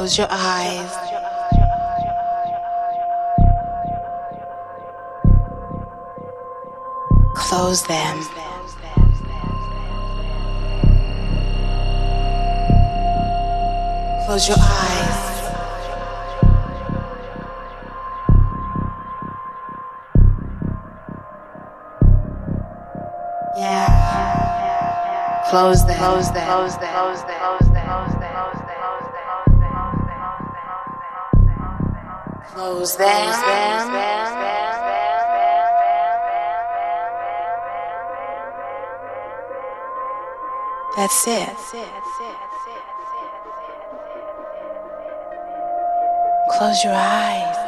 Close your eyes. Close them. Close your eyes. Yeah. Close them. Close them. Close them. Close them. Close them. That's it. Close your eyes.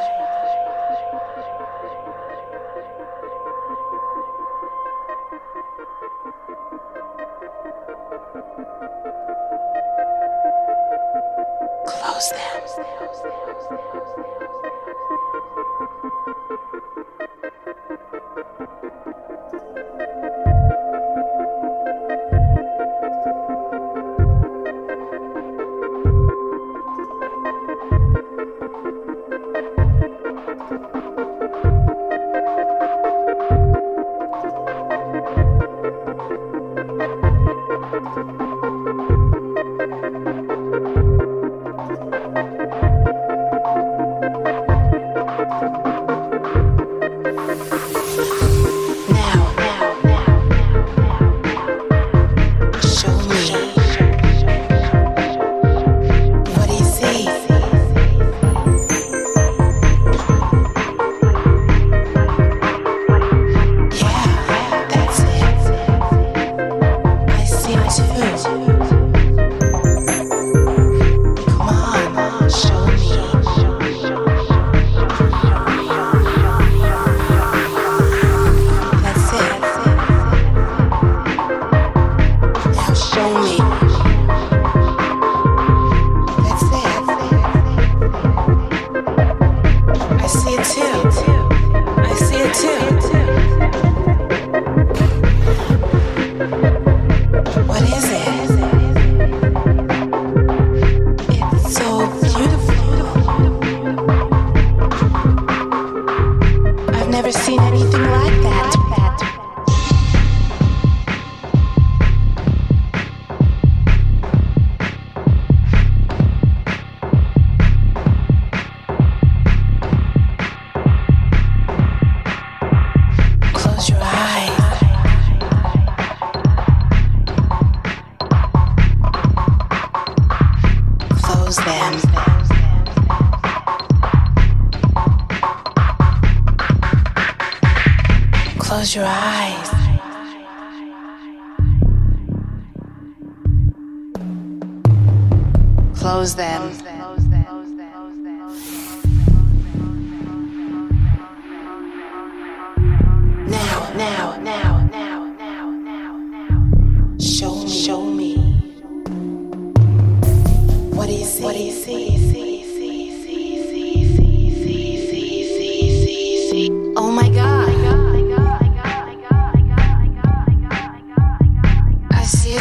Close your eyes.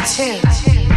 too.